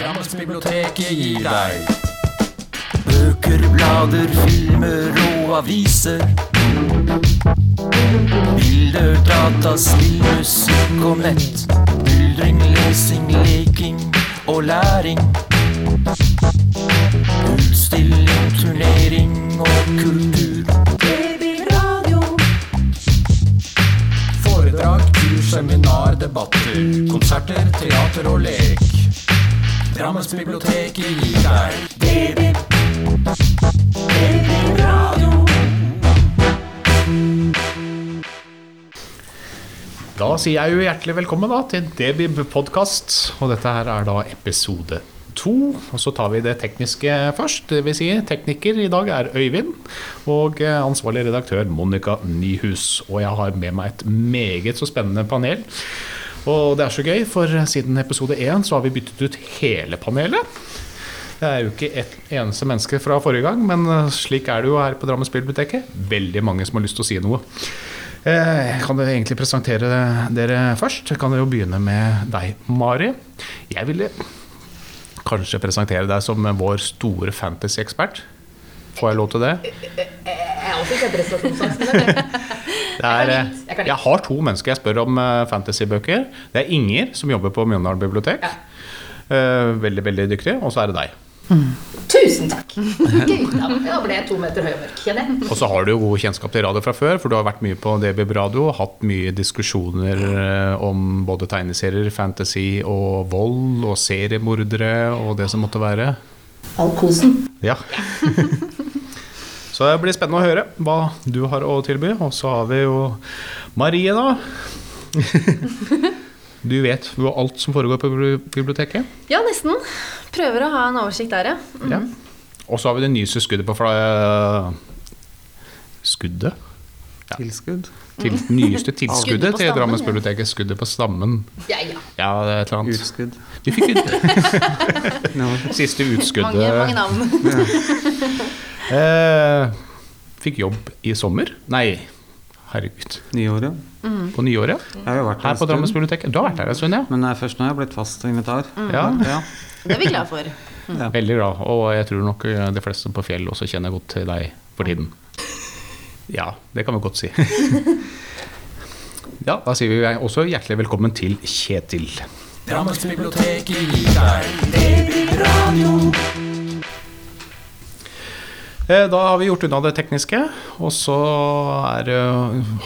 Drammensbiblioteket gir deg. Bøker, blader, filmer og aviser. Bilder, data, spill, musikk og nett. Myldring, lesing, leking og læring. Utstilling, turnering og kultur. Foredrag, kurs, seminar, debatter Konserter, teater og lek Drammensbiblioteket gir deg Da sier jeg jo hjertelig velkommen da til Debib podcast, og dette her er da episode to. Og så tar vi det tekniske først, det vil si tekniker i dag er Øyvind, og eh, ansvarlig redaktør Monica Nyhus. Og jeg har med meg et meget så spennende panel. Og det er så gøy, for siden episode én så har vi byttet ut hele panelet. Det er jo ikke et eneste menneske fra forrige gang, men eh, slik er det jo her på Drammens biblioteket. Veldig mange som har lyst til å si noe. Eh, Jeg kan egentlig presentere dere først. Jeg kan jo begynne med deg, Mari. Jeg ville kanskje presentere deg som vår store fantasy-ekspert. Får jeg lov til det? Jeg har også det det er, Jeg jeg jeg har to mennesker jeg spør om fantasybøker. Det er Inger, som jobber på Mjøndalen bibliotek. Eh, Veldig, veldig dyktig. Og så er det deg. Tusen takk! Gøy. Ja, da ble jeg to meter høy og mørk, kjenner. Og så har du jo god kjennskap til radio fra før, for du har vært mye på DBB Radio. Hatt mye diskusjoner eh, om både tegneserier, fantasy og vold og seriemordere og det som måtte være. All kosen. Ja. Så det blir spennende å høre hva du har å tilby. Og så har vi jo Marie, da. Du vet jo alt som foregår på biblioteket. Ja, nesten. Prøver å ha en oversikt der, ja. Mm. Ja. Og så har vi det nyeste skuddet på fla- Skuddet? Tilskudd. Til, nyeste tilskuddet til Drammensbiblioteket. Drammens ja. Skuddet på stammen. Ja, ja. Ja, det er et eller annet. Utskudd. Du fikk ut Siste siste Mange, mange navn. Eh, fikk jobb i sommer. Nei, herregud. Nyåret. På nyåret. Jeg har jo vært Her på en Drammens stund. bibliotek. Du har vært her en stund, ja. Men det er først nå jeg har blitt fast invitar. ja. Ja. Det er vi glad for. Veldig glad. Og jeg tror nok eh, de fleste på Fjell også kjenner godt til deg for tiden. Ja, det kan vi godt si. Ja, da sier vi også hjertelig velkommen til Kjetil. Drammensbiblioteket gir det blir Eh, Da har vi gjort unna det tekniske, og så er,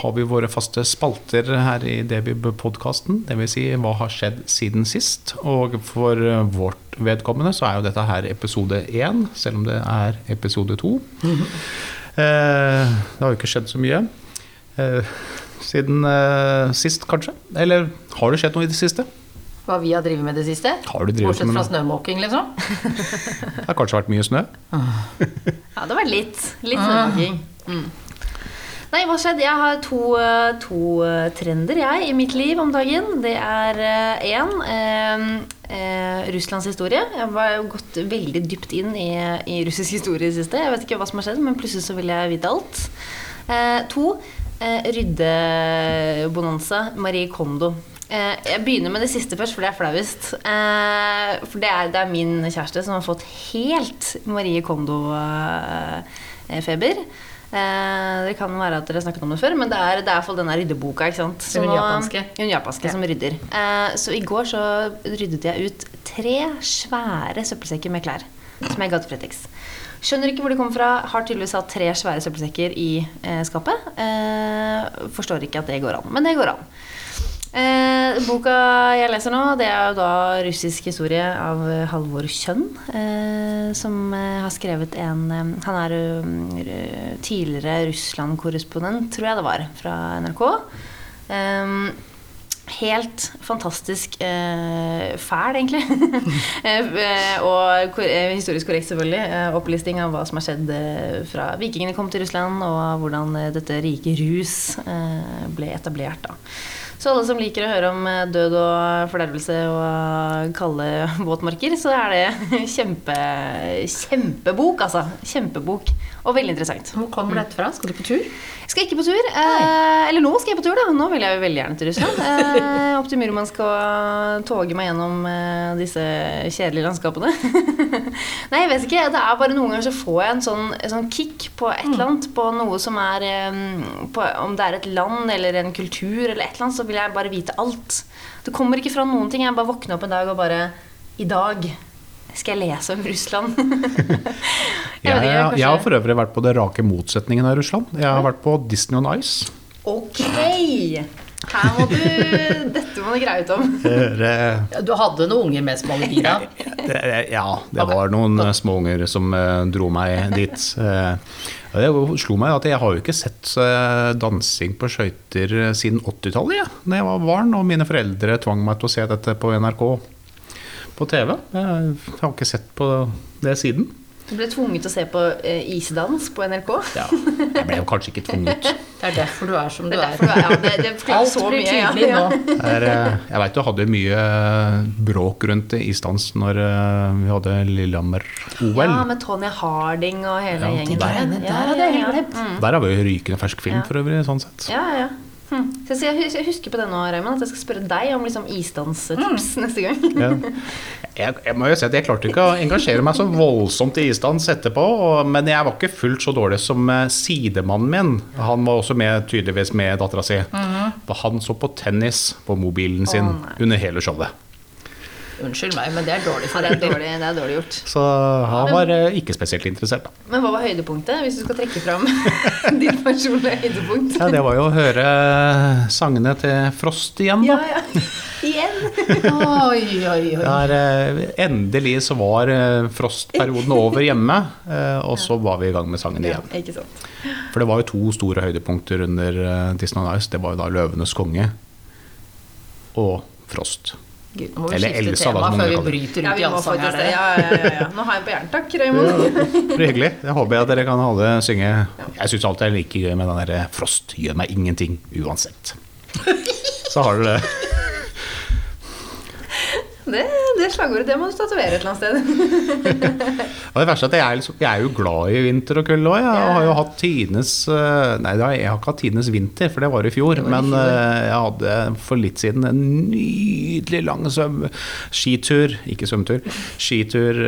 har vi våre faste spalter her i Debib-podkasten. Dvs. Si, hva har skjedd siden sist? Og for eh, vårt vedkommende så er jo dette her episode én, selv om det er episode to. Eh, det har jo ikke skjedd så mye eh, siden eh, sist, kanskje. Eller har det skjedd noe i det siste? Hva vi har drevet med det siste? Har du Bortsett med fra snømåking, liksom. Det har kanskje vært mye snø? Ja, det har vært litt. Litt snømåking. Mm. Nei, hva skjedde? Jeg har to, eh, to eh, trender jeg i mitt liv om dagen. Det er én eh, eh, Russlands historie. Jeg har gått veldig dypt inn i, i russisk historie i det siste. Jeg vet ikke hva som har skjedd, men plutselig så vil jeg vite alt. Eh, to eh, ryddebonanza. Marie Kondo. Eh, jeg begynner med det siste først, for det er flauest. Eh, for det er, det er min kjæreste som har fått helt Marie Kondo-feber. Eh, det kan være at dere har snakket om det før, men det er, det er iallfall denne ryddeboka. ikke sant? Så Hun japanske. Hun japanske som rydder. Eh, så i går så ryddet jeg ut tre svære søppelsekker med klær. Som jeg ga til Fretex. Skjønner ikke hvor de kommer fra. Har tydeligvis hatt tre svære søppelsekker i skapet. Eh, forstår ikke at det går an, men det går an. Eh, boka jeg leser nå, det er jo da russisk historie av eh, Halvor Kjønn. Eh, som eh, har skrevet en eh, Han er eh, tidligere Russland-korrespondent, tror jeg det var, fra NRK. Eh, helt fantastisk fæl, egentlig. Og historisk korrekt, selvfølgelig. Opplisting av hva som har skjedd fra vikingene kom til Russland, og hvordan dette rike rus ble etablert. da. Så alle som liker å høre om eh, død og fordervelse og kalde våtmarker, så er det kjempe, kjempebok, altså. Kjempebok. Og veldig interessant. Hvor kommer dette fra? Skal du på tur? Jeg skal ikke på tur. Eh, eller nå skal jeg på tur, da. Nå vil jeg jo veldig gjerne til Russland. Eh, opp til Murmansk og toge meg gjennom eh, disse kjedelige landskapene. Nei, jeg vet ikke. Det er bare noen ganger så får jeg en sånn, en sånn kick på et eller annet. På noe som er eh, på, Om det er et land eller en kultur eller et eller annet, så vil jeg bare vite alt. Det kommer ikke fra noen ting. Jeg bare våkner opp en dag og bare I dag skal jeg lese om Russland. jeg jeg, Jeg, jeg, har for øvrig vært på det rake motsetningen av Russland. Jeg har vært på Disney on Ice. Ok! Her må du Dette må du greie ut om. Eh, Du hadde noen unger med som Allegina. det- Ja, det var noen eh, småunger som eh, dro meg dit. Det slo meg at jeg har jo ikke sett eh, dansing på skøyter eh, siden 80-tallet, jeg, da jeg var barn. Og mine foreldre tvang meg til å se dette på NRK på TV. Jeg har ikke sett på det siden. Du ble tvunget til å se på eh, isdans på NRK. Ja, jeg ble jo kanskje ikke tvunget. Det er derfor du er som du Det er er. er ja, det, det Alt så blir mye. tydelig Ja. nå. Er, eh, jeg veit du hadde mye bråk rundt isdans når eh, vi hadde Lillehammer-OL. Ja, med Tony Harding og hele Ja, gjengen der- der. der hadde jeg glemt. Mm. Der har vi jo rykende fersk film Ja. for øvrig, sånn sett. Ja, ja, ja. Hm. Så jeg, hus- jeg husker på det nå, Raymond, at jeg skal spørre deg om liksom isdanstips neste gang. Ja. Jeg, jeg må jo si at jeg klarte ikke å engasjere meg så voldsomt i isdans etterpå, og, men jeg var ikke fullt så dårlig som eh, sidemannen min. Han var også med, tydeligvis med dattera si. For han så på tennis på mobilen sin oh, under hele showet. Unnskyld meg, men det er dårlig Ja, for det er deg. dårlig, det er dårlig gjort. Så han var men, ikke spesielt interessert. Da. Men hva var høydepunktet, hvis du skal trekke fram ditt personlige høydepunkt? Ja, det var jo å høre sangene til Frost igjen, Ja, da. ja. Igjen. Oi, oi, oi. Der, eh, endelig så var Frost-perioden over hjemme, eh, og så var vi i gang med sangen igjen. Ja, Ikke sant. For det var jo to store høydepunkter under eh, Disney on Ice. Det var jo da 'Løvenes konge' og Frost. Gud, må vi Eller Elsa, da, tema som før vi bryter ut Ja, vi i må allsang det. dere. Ja, ja, ja, ja. Nå har jeg på hjernen. Takk, Raymond. Det blir hyggelig. Jeg håper at dere kan alle synge. Jeg syns alltid det er like gøy med den derre 'Frost gjør meg ingenting uansett'. Så har dere det. Det, det slagordet det må du tatovere et eller annet sted. Og det verste er at jeg er, liksom, jeg er jo glad i vinter og kulde òg. Jeg Ja. har jo hatt tidenes eh, Nei, jeg har ikke hatt tidenes vinter, for det var i fjor. Var i men fjor. eh, jeg hadde for litt siden en nydelig lang svøm, skitur, ikke svømmetur, skitur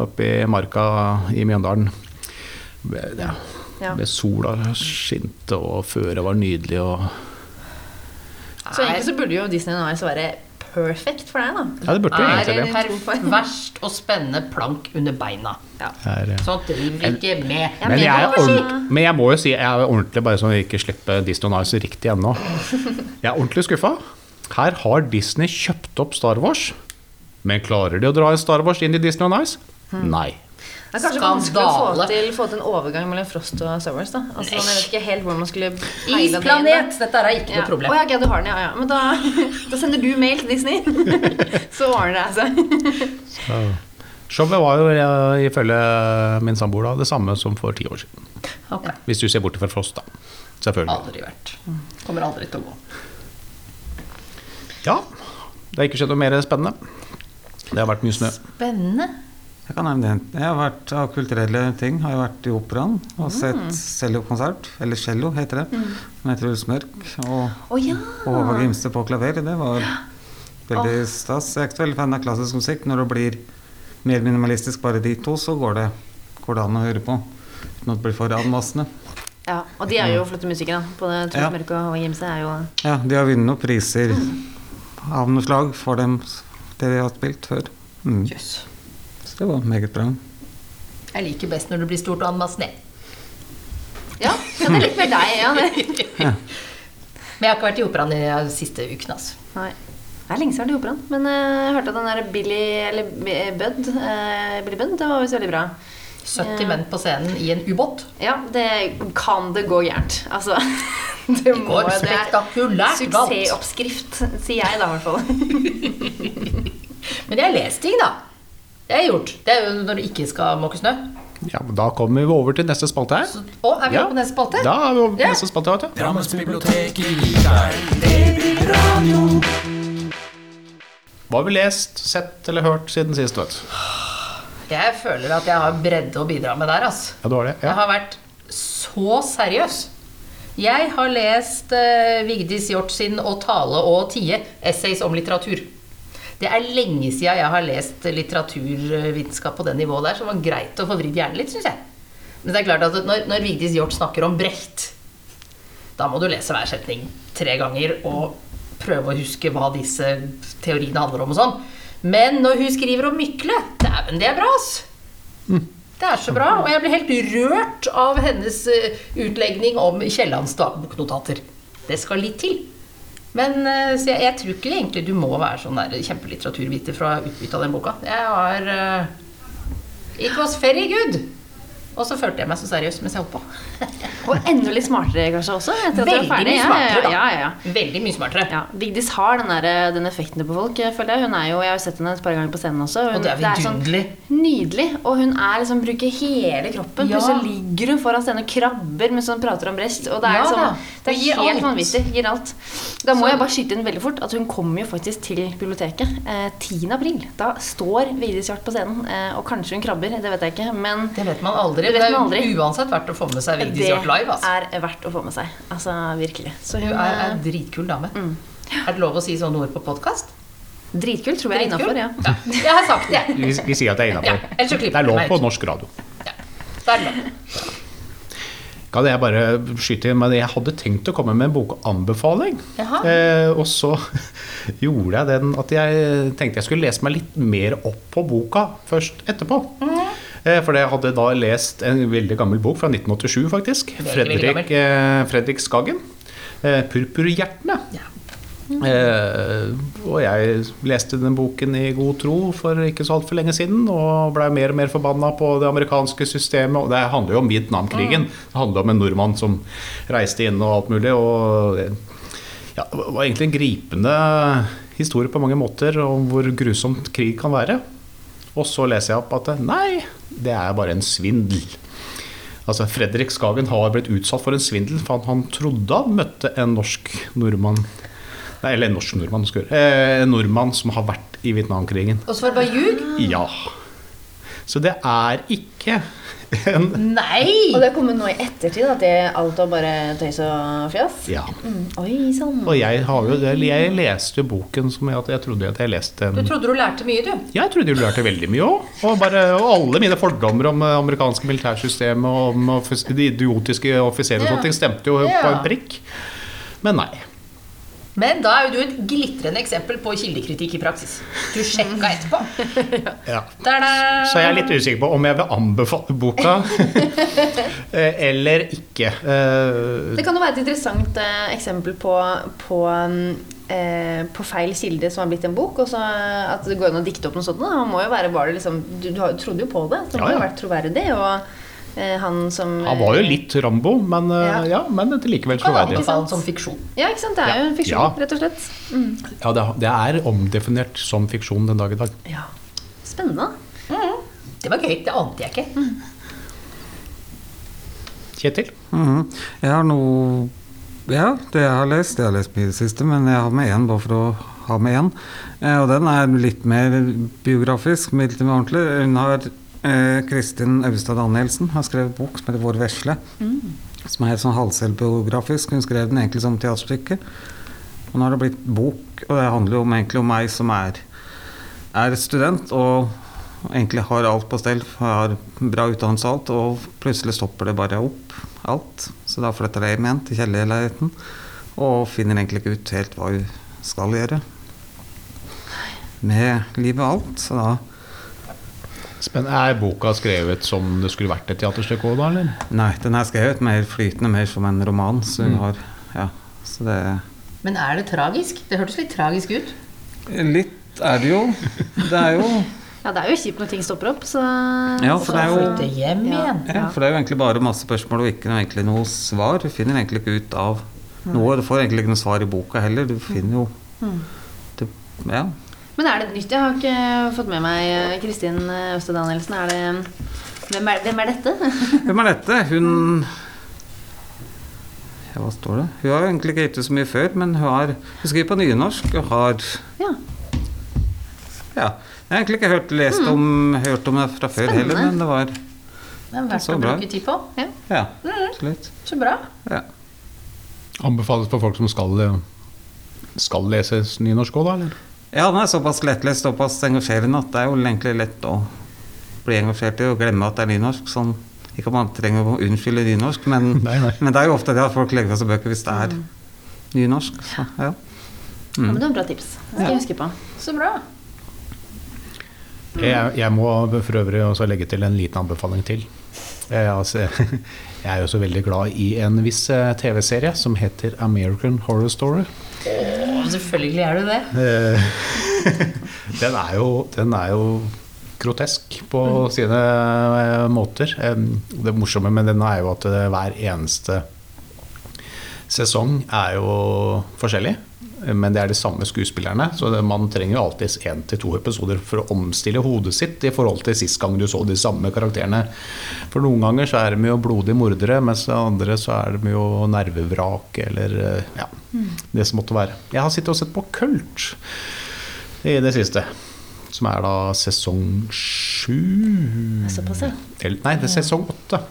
oppi oppe i marka i Mjøndalen. Ja, Ja. Med sola skinte, og føret var nydelig. Og, Så egentlig så burde jo Disney Nice Ice være perfect for deg, da. ja, det burde Er egentlig det. verst og spenne plank under beina. Ja. Er, eh, Sånt driver vi ikke med. Jeg Men jeg, er ordent- men jeg må jo si jeg er ordentlig bare sånn ikke slipper Disney on Ice riktig ennå. Jeg er ordentlig skuffa. Her har Disney kjøpt opp Star Wars. Men klarer de å dra Star Wars inn i Disney on Ice? Nei. Det er kanskje vanskelig å få til, få til en overgang mellom Frost og Star Wars. da altså, Jeg vet ikke helt hvordan man skulle. Isplanet! Dette er ikke Ja. noe problem. Oh, ja, du har den, ja, ja. Men da, da sender du mail til Disney. Så ordner det seg. Showet var jo ifølge min samboer da, det samme som for ti år siden. Okay. Hvis du ser bort fra Frost, da. Selvfølgelig. Aldri vært. Kommer aldri til å gå. Ja. Det har ikke skjedd noe mer spennende. Det har vært mye snø. Spennende. Jeg kan nevne det. Jeg har vært av kulturelle ting. Har jeg vært i operaen og sett cellokonsert. Eller cello, heter det. Med Truls Mørk og, oh, ja. og Håvard Grimstad på klaver. Det var veldig stas. Jeg er ikke veldig fan av klassisk musikk. Når det blir mer minimalistisk, bare de to, så går det, går det an å høre på. Uten at det blir for anmassende. ja. Og de er jo flotte musikere. Både Truls Ja. Mørk og Håvard Gimse er jo Ja, de har vunnet noen priser av noe slag for dem, det de har spilt før. Mm. Jøss. Det var meget bra. Jeg liker best når du blir stort og anmassende. Ja, ja det er litt mer deg. Ja, ja. Men jeg har ikke vært i operaen de siste ukene. Altså. Nei. Det er lenge siden jeg har vært i operaen. Men eh, jeg hørte at den der Billy Eller Bud, eh, Billy Bud, det var visst veldig bra. 70 menn på scenen i en ubåt. Ja, det kan det gå gærent. Altså Det, Det går spektakulært galt. Suksessoppskrift, sier jeg da, i hvert fall. Men jeg har lest ting, da. Det er gjort. Det er jo når det ikke skal måke snø. Ja, men Da kommer vi over til neste spalte her. Å, er vi Ja. på neste spalte? Da er vi over på Ja. neste spalte. vet du. Drammens bibliotek i Likar. Hva har vi lest, sett eller hørt siden sist? vet du? Jeg føler at jeg har bredde å bidra med der, altså. Ja, du har det? Ja. Jeg har vært så seriøs. Jeg har lest uh, Vigdis Hjort sin 'Å tale og tie', essays om litteratur. Det er lenge siden jeg har lest litteraturvitenskap på det nivået der, så det var greit å få vridd hjernen litt, syns jeg. Men det er klart at når, når Vigdis Hjorth snakker om Brecht, da må du lese hver setning tre ganger og prøve å huske hva disse teoriene handler om og sånn. Men når hun skriver om Mykle, dæven, det er bra, ass! Det er så bra, og jeg blir helt rørt av hennes eh, utlegning om Kiellands dagboknotater. Det skal litt til. Men eh, så jeg, jeg tror ikke egentlig du må være sånn der kjempelitteraturviter for å ha utbytte av den boka. Jeg har eh, It was very good. Og så følte jeg meg så seriøs mens jeg på. Og enda litt smartere kanskje også, Veldig mye smartere, ja, ja, ja. Veldig mye smartere. Ja, Vigdis har den, der, den effekten på folk, føler jeg. Hun er jo, jeg har jo sett henne et par ganger på scenen også. Hun, Og det er vidunderlig. sånn nydelig. Og hun er liksom, bruker hele kroppen. Ja. Plutselig ligger hun foran scenen og krabber mens hun prater om brest. Og det er, liksom, det er helt alt. vanvittig. Gir alt. Da må Så- jeg bare skyte inn veldig fort at hun kommer jo faktisk til biblioteket eh, 10. april. Da står Vigdis Hjorth på scenen. Eh, og kanskje hun krabber, det vet jeg ikke. Men Det vet man aldri. Det vet Det er man aldri. uansett verdt å få med seg Vigdis det Hjorth live. Altså. er verdt å få med seg. Altså virkelig. Så Hun hun er er en dritkul dame. Mm. Er det lov å si sånne ord på podkast? dritkul, tror jeg er innafor. Ja. Jeg har sagt det. Vi, vi sier at det er innafor. Ja. Det er lov på norsk radio. Ja, det er lov. Kan jeg bare skyte inn men? Jeg hadde tenkt å komme med en bokanbefaling. Jaha. Eh, og så gjorde jeg den at jeg tenkte jeg skulle lese meg litt mer opp på boka først etterpå. Mhm. Eh, for jeg hadde da lest en veldig gammel bok fra 1987, faktisk. Fredrik, eh, Fredrik Skagen. Eh, 'Purpurhjertene'. Ja. Eh, og jeg leste den boken i god tro for ikke så altfor lenge siden, og blei mer og mer forbanna på det amerikanske systemet. Og det handler jo om Vietnamkrigen. Det handler om en nordmann som reiste inn og alt mulig. Og ja, det var egentlig en gripende historie på mange måter om hvor grusomt krig kan være. Og så leser jeg opp at nei, det er bare en svindel. Altså Fredrik Skagen har blitt utsatt for en svindel, for han trodde han møtte en norsk nordmann Nei, eller en norsk nordmann. Eh, en nordmann som har vært i Vietnamkrigen. Og så var det bare ljug? Ja. Så det er ikke en Nei! Og det har kommet nå i ettertid at det alt var bare tøys og fjas? Ja. Mm. Oi sann. Og jeg, har jo, jeg leste boken som jeg, at jeg trodde at jeg leste Du trodde du lærte mye, du. Jeg trodde du lærte veldig mye òg. Og, og alle mine fordommer om det amerikanske militærsystemet og om de idiotiske offiserer og Ja. sånne ting stemte jo på en prikk. Men nei. Men da er jo du et glitrende eksempel på kildekritikk i praksis. Du sjekka etterpå. Ja. Så jeg er litt usikker på om jeg vil anbefale boka eh, eller ikke. Eh, Det kan jo være et interessant eh, eksempel på, på, mm, eh, på feil kilde som har blitt en bok. Og så at det går an å dikte opp noe sånt. Da. Må jo være, var det liksom, du, du trodde jo på det. Så det Ja, må jo ja. ha vært troverdig. Og han som Han var jo litt Rambo, men, eh, Ja. ja, men det er likevel Kan troverdig. anbefale som fiksjon. Ja, ikke sant. Det er jo en fiksjon, Ja. rett og slett. Ja, det, er omdefinert som fiksjon den dag i dag. Ja. Spennende. Det var gøy. Det ante jeg ikke. Kjetil? Mhm. Jeg har noe Ja, det jeg har lest Jeg har lest mye i det siste, men jeg har med én bare for å ha med én. Eh, og den er litt mer biografisk, litt mer ordentlig. Hun har eh, Kristin Austad Danielsen har skrevet bok som heter 'Vår vesle'. Som er sånn halvselvbiografisk. Hun skrev den egentlig som teaterstykke. Og nå har det blitt bok, og det handler jo om, egentlig om meg som er, er student og egentlig har alt på stell, har bra utdannelse og alt, og plutselig stopper det bare opp, alt. Så da flytter jeg hjem igjen til kjellerleiligheten, og finner egentlig ikke ut helt hva hun skal gjøre med livet og alt. Så da Spennende. Er boka skrevet som det skulle vært et teaterstykke òg, da? eller? Nei, den er skrevet mer flytende, mer som en roman. Så hun Mm. har Ja, så det Men er det tragisk? Det hørtes litt tragisk ut. Litt er det jo. Det er jo Ja, det er jo kjipt når ting stopper opp, så Ja, for det er jo Flytte hjem Ja. igjen. Ja, for det er jo egentlig bare masse spørsmål og ikke noe, egentlig noe svar. Du finner egentlig ikke ut av noe. Du får egentlig ikke noe svar i boka heller. Du finner jo det, Ja. Men er det nytt? Jeg har ikke fått med meg eh, Kristin Øste Danielsen. Er det, Hvem er, hvem er dette? Hvem er dette? Hun Ja, hva står det? Hun har egentlig ikke gitt ut så mye før, men hun, har, hun skriver på nynorsk og har Ja. Ja. Jeg har egentlig ikke hørt, lest om, hørt om det fra før Spennende. heller, men det var Det er verdt Så å bra. bruke tid på. ja. Ja, absolutt. Så bra. Ja. Anbefales for folk som skal, eh, skal lese nynorsk òg, da? eller? Ja, den er såpass lettlest, såpass engasjerende at det er jo egentlig lett å bli engasjert i og glemme at det er nynorsk. Sånn, ikke at man trenger å unnskylde nynorsk, men, Nei, nei. men det er jo ofte det at folk legger fra seg bøker hvis det er nynorsk. Så, ja. Ja, men det var bra tips. Det skal jeg huske på. Så bra. Jeg, jeg må for øvrig også legge til en liten anbefaling til. Jeg, altså, jeg er jo så veldig glad i en viss eh, TV-serie som heter American Horror Story. Selvfølgelig er du det. Eh, den, er jo, den er jo grotesk på sine eh, måter. Det morsomme med den er jo at eh, hver eneste sesong er jo forskjellig. Men det er de samme skuespillerne, så det, man trenger jo alltid én til to episoder for å omstille hodet sitt i forhold til sist gang du så de samme karakterene. For noen ganger så er de jo blodige mordere, mens andre så er de jo nervevrak eller ja, det som måtte være. Jeg har sittet og sett på Kult i det siste. Som er da sesong sju Såpass, ja. Eller- Nei, det er sesong åtte.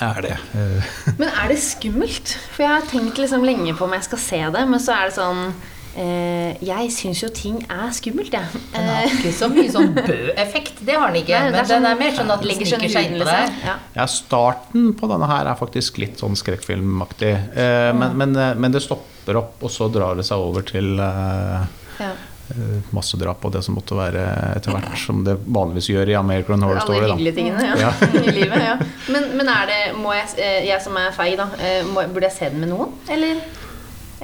Er det. Eh, Men er det skummelt? For jeg har tenkt liksom lenge på om jeg skal se det, men så er det sånn eh, Jeg syns jo ting er skummelt, jeg. Den har Eh, ikke så mye sånn bø-effekt. Det har den ikke. nei, det sånn, den er mer sånn at den legger seg sniker seg inn på det deg. liksom. Ja. Ja, starten på denne her er faktisk litt sånn skrekkfilmaktig. Eh, men, men, eh, men det stopper opp, og så drar det seg over til eh, Ja. Eh, massedrap og det som måtte være etter hvert, som det vanligvis gjør i American Horror Story. Alle hyggelige tingene ja. i livet. Ja. Men, men er det Må jeg, eh, jeg som er feig, da, eh, må, burde jeg se den med noen? Eller,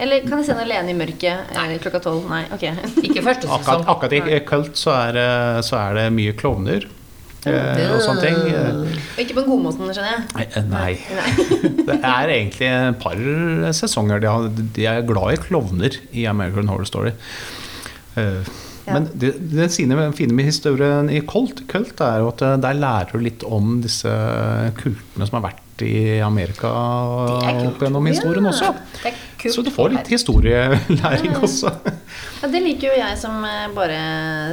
eller kan jeg se den alene i mørket Nei. klokka tolv? Nei, ok. Ikke første Akkurat, sesong. akkurat i Kult så er, det- så er det mye klovner eh, og sånne ting. Ikke på den gode måten, skjønner jeg. Nei. Nei. Det er egentlig et par sesonger de, har, de er glad i klovner i American Horror Story. Eh, Ja. Men det, det fine, med historien i Kult, Kult er jo at eh, der lærer du litt om disse kultene som har vært i Amerika er opp gjennom historien også. Er kult. Så du får litt historielæring også. Ja, det liker jo jeg som eh, bare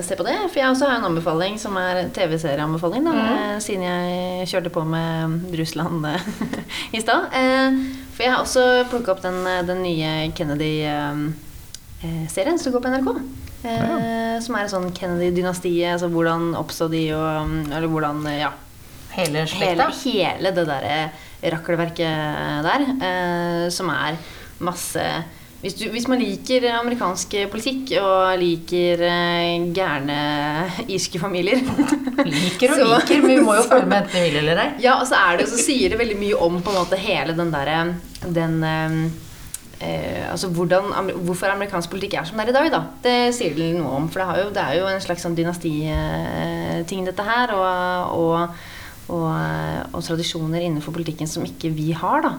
ser på det. For jeg også har en anbefaling som er TV-serieanbefaling, eh, Siden jeg kjørte på med Russland i stad. For jeg har også plukka opp den, den nye Kennedy-serien som går på NRK. Eh, Som er sånn Kennedy-dynastiet. Altså hvordan oppstod de, og mm, Eller hvordan, eh, ja Hele hele, slekta. hele det derre rakkelverket der, eh, som er masse hvis, du, hvis man liker amerikansk politikk og liker eh, gærne irske familier Liker og Så- liker, men vi må jo følge med enten vi vil eller ei. Ja, og så er det så sier det veldig mye om på en måte hele den derre den eh, eh, altså hvordan, hvorfor amerikansk politikk er som det er i dag, da. Det sier det noe om. For det, har jo, det er jo en slags sånn dynastiting, dette her. Og, og, og, eh, og tradisjoner innenfor politikken som ikke vi har, da.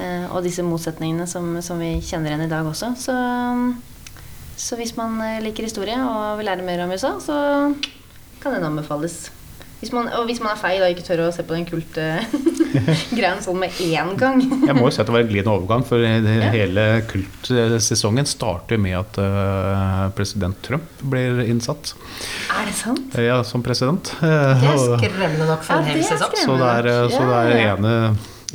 Eh, og disse motsetningene som, som vi kjenner igjen i dag også. Så, så hvis man eh, liker historie og vil lære mer om USA, så kan den anbefales. Hvis man, og hvis man er feig og ikke tør å se på den kulte greien sånn med én gang. Jeg må jo si at det var en glidende overgang, for det, Ja. hele kultsesongen starter med at uh, president Trump blir innsatt Er det sant? eh, ja, som president. Det er skremmende nok for Ja, en hel sesong. Så det er, så det er ja. ene,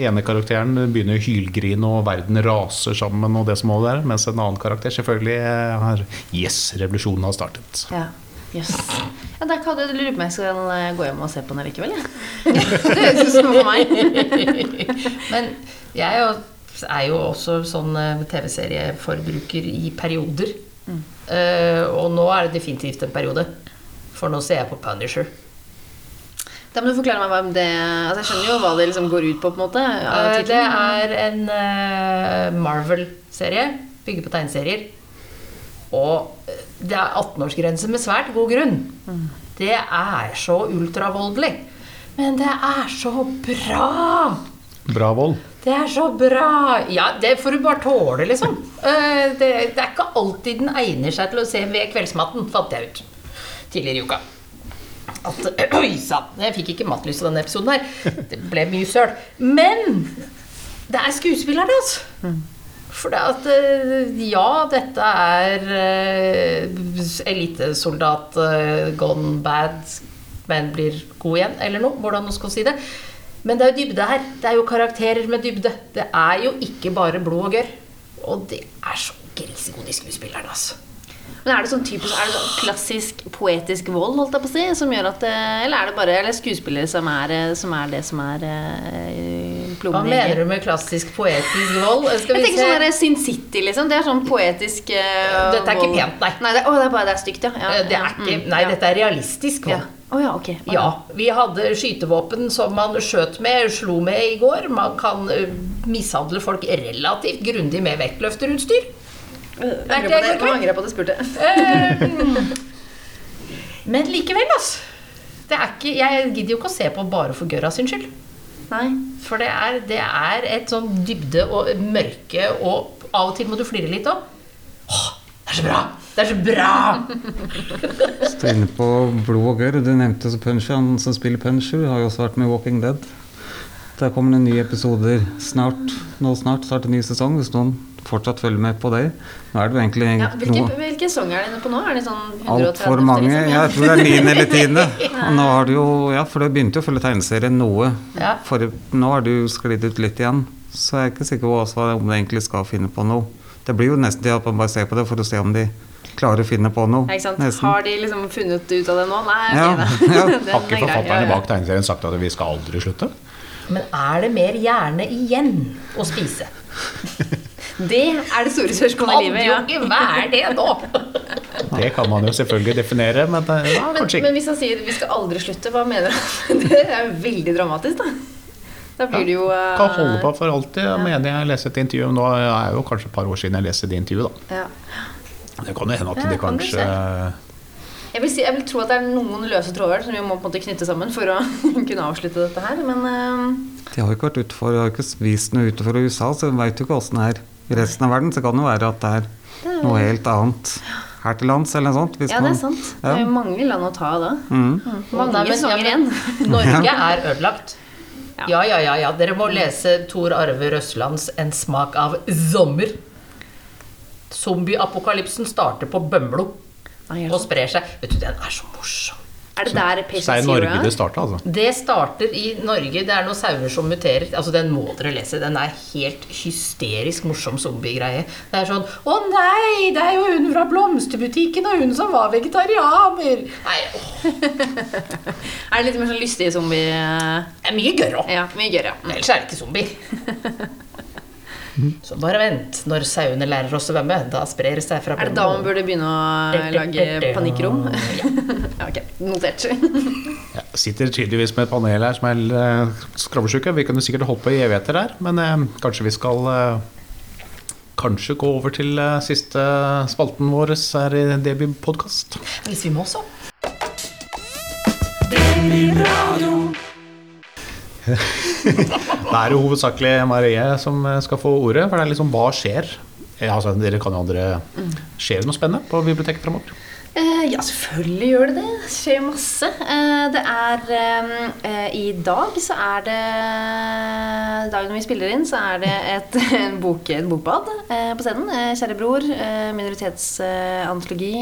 ene karakteren begynner å hylgrine, og verden raser sammen, og det som må der, mens en annen karakter selvfølgelig har Yes, revolusjonen har startet. Ja. Jøss. Ja, da kan du lurer på om jeg skal eh, gå hjem og se på den likevel, jeg. det høres ut som for meg. Men jeg er jo, er jo også sånn eh, TV-serieforbruker i perioder. Eh, og nå er det definitivt en periode. For nå ser jeg på Punisher. Da må du forklare meg hva det altså Jeg skjønner jo hva det liksom går ut på, på en måte. det er en Marvel-serie. Bygger på tegneserier. Og det er 18-årsgrense med svært god grunn. Det er så ultravoldelig. Men det er så bra! Bra vold. Det er så bra! Ja, det får du bare tåle, liksom. Eh, Det, det er ikke alltid den egner seg til å se ved kveldsmatten, fant jeg ut tidligere i uka. at Oi sann! Jeg fikk ikke matlyst av denne episoden her. Det ble mye søl. Men det er skuespillerne, altså. For det at eh, Ja, dette er eh, elitesoldat eh, gone bad, men blir god igjen, eller noe. Hvordan man skal si det. Men det er jo dybde her. Det er jo karakterer med dybde. Det er jo ikke bare blod og gørr. Og det er så grisegod, med skuespillerne, altså. Men er det sånn typisk, er det sånn klassisk poetisk vold, holdt jeg på å si, som gjør at eh, Eller er det bare eller skuespillere som er, eh, som er det som er eh, Hva mener du med klassisk poetisk vold? Skal Jeg tenker se. sånn der Sin City, liksom. Det er sånn poetisk uh, Dette er ikke pent, nei. Nei, det, å, det er bare det er stygt, ja. ja. Det er ikke mm, Nei, dette er realistisk ja. Oh, ja, ok. Å, Ja, vi hadde skytevåpen som man skjøt med, slo med i går. Man kan mishandle folk relativt grundig med vektløfterutstyr. Jeg angrer på det, jeg nå angrer jeg på at jeg spurte. Eh, Men likevel, altså. Det er ikke, jeg gidder jo ikke å se på bare for gørra sin skyld. Nei. For det er, det er et sånn dybde og mørke, og av og til må du flire litt òg. Det er så bra! Det er så bra! Så inne på blod og gørr. Du nevnte så Punchy. Han som spiller Punisher, har jo også vært med i Walking Dead. Der kommer det nye episoder snart. Nå snart starter ny sesong, hvis noen fortsatt følge med på det. Nå er det jo egentlig Ja, hvilke, hvilke sesong er det inne på nå? Er det sånn 130? Altfor mange. liksom? Jeg tror det er niende eller tiende. Og nå har du jo Ja, for det begynte jo å følge tegneserien noe. Ja. For nå har du sklidd ut litt igjen. Så jeg er ikke sikker på også om du egentlig skal finne på noe. Det blir jo nesten til at man bare ser på det for å se om de klarer å finne på noe. Ikke sant? Nesten. Har de liksom funnet ut av det nå? Nei, ok, Ja. Har ikke er forfatterne bak tegneserien sagt at vi skal aldri slutte? Men er det mer hjerne igjen å spise? Det er det store spørsmålet i livet. livet. Ja. ikke være det nå! Det kan man jo selvfølgelig definere, men det, ja, Men, kanskje men ikke. hvis han sier 'vi skal aldri slutte', hva mener han? Det er jo veldig dramatisk, da. Da blir det jo uh, Kan holde på for alltid. ja. mener jeg leste et intervju Nå er det jo kanskje et par år siden jeg leste det intervjuet. da. ja. Det kan jo hende at Ja, det kan kanskje jeg, vil si, jeg vil tro at det er noen løse tråder som vi må på en måte knytte sammen for å kunne avslutte dette her, men uh... De har jo ikke vært utenfor, har ikke vist noe utenfor USA, så de veit jo ikke åssen det er. I resten av verden så kan det være at det er noe helt annet her til lands, eller noe sånt. Hvis ja, det er sant. Det er jo mange land å ta av da. Mm. Mange Nei, men- sesonger igjen. Norge er ødelagt. Ja. Ja, ja, ja. ja. Dere må lese Tor Arve Røslands 'En smak av sommer'. Zombieapokalypsen starter på Bømlo og sprer seg. Vet du, den er så morsom. Er det der Så Patient det er i Norge er? det starta, altså. Det starter i Norge. Det er noen sauer som muterer. Altså, Den må dere lese. Den er helt hysterisk morsom zombiegreie. Det er sånn Å nei, det er jo hun fra blomsterbutikken og hun som var vegetarianer. Nei, åh, Er det litt mer sånn lystig zombie... det er mye gørr òg. Ja, mye ja. Ellers er det ikke zombie. Så bare vent. Når sauene lærer oss å svømme, da sprer det seg fra Er det da man burde begynne å lage panikkrom? Ja, ok. Notert. Jeg sitter tydeligvis med et panel her som er uh, skravlesjuke. Vi kunne sikkert holdt på i evigheter der, men eh, kanskje vi skal eh, Kanskje gå over til eh, siste spalten vår her i Debi podkast. Hvis vi må så. Da er det hovedsakelig Marie som eh, skal få ordet, for det er liksom hva skjer? Ja, altså, dere kan jo andre Skjer det noe spennende på biblioteket framover? Eh, ja, selvfølgelig gjør det det. Det skjer masse. Eh, det er eh, I dag så er det Dagen vi spiller inn, så er det et, en bok, et bokbad på scenen. Kjære bror, minoritetsantologi.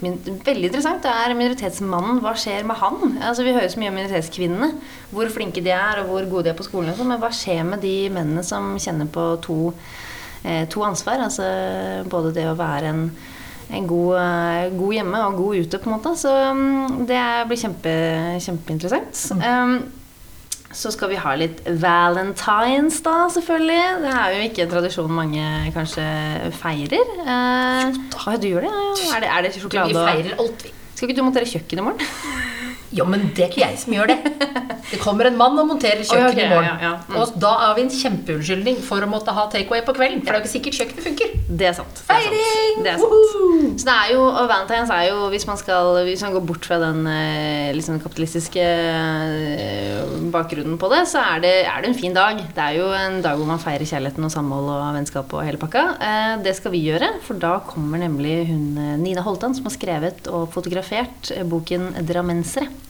Veldig interessant. Det er minoritetsmannen. Hva skjer med han? Altså, vi hører så mye om minoritetskvinnene. Hvor flinke de er, og hvor gode de er på skolen. sånn, Men hva skjer med de mennene som kjenner på to, to ansvar? Altså både det å være en god, eh, god hjemme og god ute, på en måte. Så mm, det blir kjempe, kjempeinteressant. Um, så skal vi ha litt valentines, da, selvfølgelig. Det er jo ikke en tradisjon mange kanskje feirer. Uh, ah, du gjør det? Ja. Er det, er det sjokolade og feirer alt, vi. Skal ikke du montere kjøkken i morgen? Ja, men det er ikke jeg som gjør det. Det kommer en mann og monterer kjøkken i morgen. ja, ja, mm. Og da har vi en kjempeunnskyldning for å måtte ha takeaway på kvelden. For det er jo ikke sikkert kjøkkenet funker. Det er sant. Det er sant. Det er sant. Så det er jo, og Valentine's er jo, hvis man skal Hvis man går bort fra den liksom kapitalistiske eh, bakgrunnen på det, så er det, er det en fin dag. Det er jo en dag hvor man feirer kjærligheten og samhold og vennskap og hele pakka. Eh, Det skal vi gjøre, for da kommer nemlig hun Nina Holtan, som har skrevet og fotografert boken 'Drammensere'.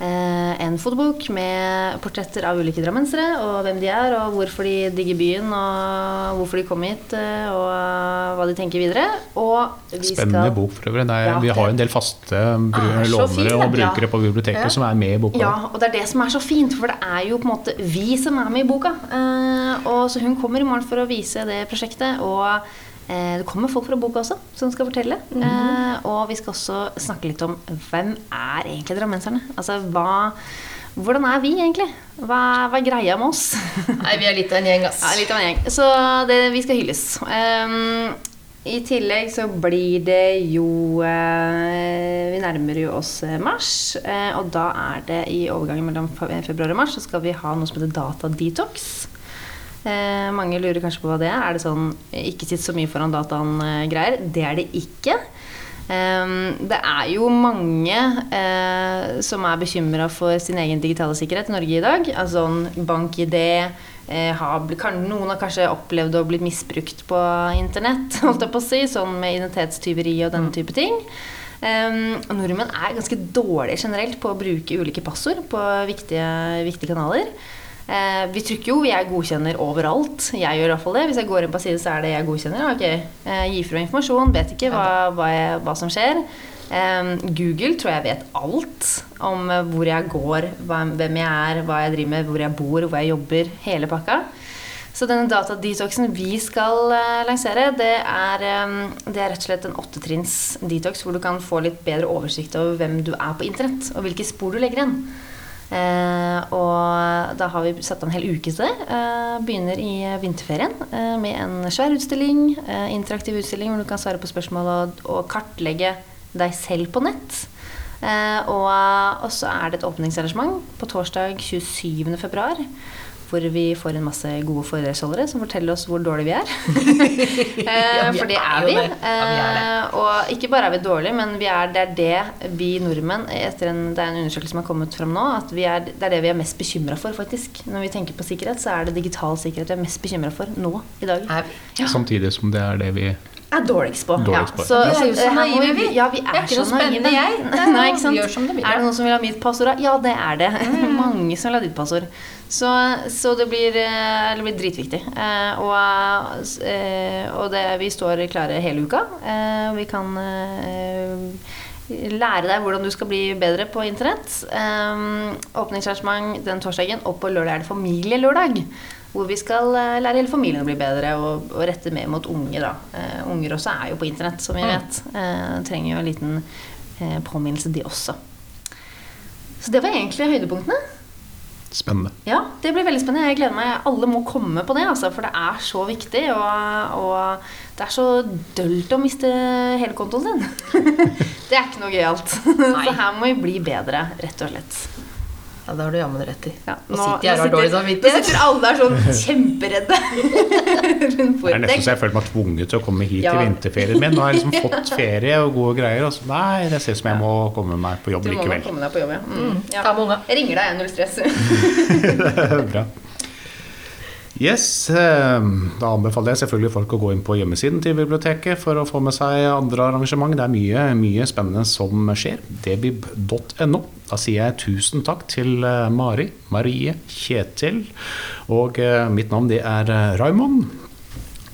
Eh, en fotobok med portretter av ulike drammensere, og hvem de er, og hvorfor de digger byen, og hvorfor de kom hit, eh, og hva de tenker videre. Og vi Spennende skal bok for øvrig. Ja, vi har jo en del faste Ah, lånere og og ja. brukere på biblioteket som er med i boka. Ja, og det er det som er så fint, for det er jo på en måte vi som er med i boka. Eh, og så hun kommer i morgen for å vise det prosjektet, og eh, det kommer folk fra boka også som skal fortelle. eh, og vi skal også snakke litt om hvem er egentlig drammenserne? Altså hva hvordan er vi egentlig? Hva, hva er greia med oss? Nei, vi er litt av en gjeng, ass. Ja, litt av en gjeng. Så det, vi skal hylles. Um, I tillegg så blir det jo eh, Vi nærmer jo oss eh, mars. eh, og da er det i overgangen mellom februar og mars så skal vi ha noe som heter datadetox. Eh, mange lurer kanskje på hva det er. Er det sånn eh, ikke sitt så mye foran dataen-greier? det er det ikke. Eh, det er jo mange eh, som er bekymra for sin egen digitale sikkerhet i Norge i dag. Altså sånn bank-ID eh, har, kan, Noen har kanskje opplevd å bli misbrukt på internett, holdt jeg på å si, sånn med identitetstyveri og denne type ting. Um, nordmenn er ganske dårlige generelt på å bruke ulike passord på viktige, viktige kanaler. Eh, vi trykker jo 'jeg godkjenner' overalt. Jeg gjør i hvert fall det. Hvis jeg går inn på side, så er det 'jeg godkjenner'. Ok, eh, Gi fra informasjon, vet ikke hva, hva, jeg, hva som skjer. Eh, Google tror jeg vet alt om eh, hvor jeg går, hvem jeg er, hva jeg driver med, hvor jeg bor, hvor jeg jobber. Hele pakka. Så denne datadetoxen vi skal eh, lansere, det er, det er rett og slett en åttetrinns detox hvor du kan få litt bedre oversikt over hvem du er på internett, og hvilke spor du legger igjen. Eh, og da har vi satt av en hel uke til det. Eh, begynner i vinterferien eh, med en svær utstilling, interaktiv utstilling hvor du kan svare på spørsmål og, og kartlegge deg selv på nett. Og, så er det et åpningsarrangement på torsdag 27. Hvor vi får en masse gode foredragsholdere som forteller oss hvor dårlige vi er. eh, Ja, vi for det er er vi. det. Ja, vi er det. Eh, og ikke bare er vi dårlige, men vi er, det er det vi nordmenn etter en, Det er en undersøkelse som har kommet fram nå, at vi er, det er det vi er mest bekymra for, faktisk. Når vi tenker på sikkerhet, så er det digital sikkerhet vi er mest bekymra for nå i dag. Er vi? Samtidig som det er det vi Er dårligst på. Dårligst på. Så, Vi er jo så naive, vi. Ja, vi er, er ikke så noe spennende, naive. jeg. Det er Nei, ikke sant? gjør som det vil, Er det noen som vil ha mitt passord? da? Ja, det er det. Mm. Mange som vil ha ditt passord. Så, så det, blir, eh, det blir dritviktig. Eh, og eh, og det, vi står klare hele uka. Eh, vi kan lære deg hvordan du skal bli bedre på internett. Um, åpningsarrangement den torsdagen, og på lørdag er det familielørdag. Hvor vi skal eh, lære hele familien å bli bedre og, og rette mer mot unger. Da. Uh, unger også er jo på internett, som vi vet. Uh, trenger jo en liten uh, påminnelse, de også. Så det var egentlig høydepunktene. Spennende. Ja, det blir veldig spennende. Jeg gleder meg. Alle må komme på det, altså, for det er så viktig. Og, og det er så dølt å miste hele kontoen sin. det er ikke noe gøyalt. Så her må vi bli bedre, rett og slett. Ja, det har du jammen rett i. Ja, Nå sitter og har dårlig sitter- samvittighet. Nå sitter alle der sånn kjemperedde rundt Det er nesten så jeg føler meg tvunget til å komme hit Ja. i vinterferien min. Nå har jeg liksom fått ferie og gode greier. Og så, nei, det ser ut som jeg må komme meg på jobb likevel. Du må likevel. komme deg på jobb, ja. Mm. ja. Ta med unga. Jeg ringer deg, null stress. Bra. Yes, eh, Da anbefaler jeg selvfølgelig folk å gå inn på hjemmesiden til biblioteket for å få med seg andre arrangement. Det er mye, mye spennende som skjer. debib.no. Da sier jeg tusen takk til eh, Mari, Marie, Kjetil og eh, mitt navn det er eh, Raymond.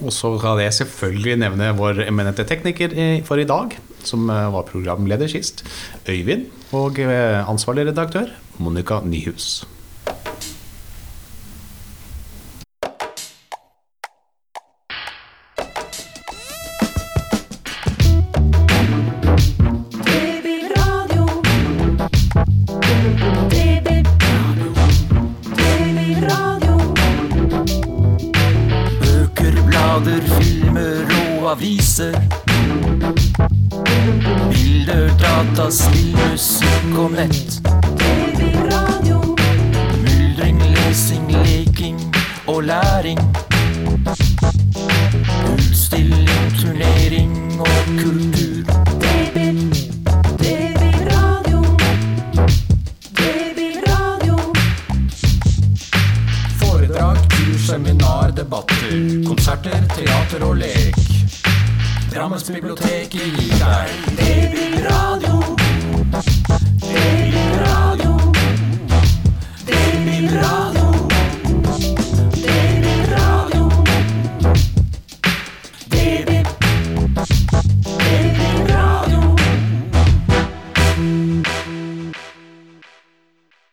Og så kan jeg selvfølgelig nevne vår eminente tekniker for i dag, som var programleder sist, Øyvind, og ansvarlig redaktør, Monica Nyhus. Blader, filmer og aviser. Bilder, data, spill, musikk og nett. Bibliotek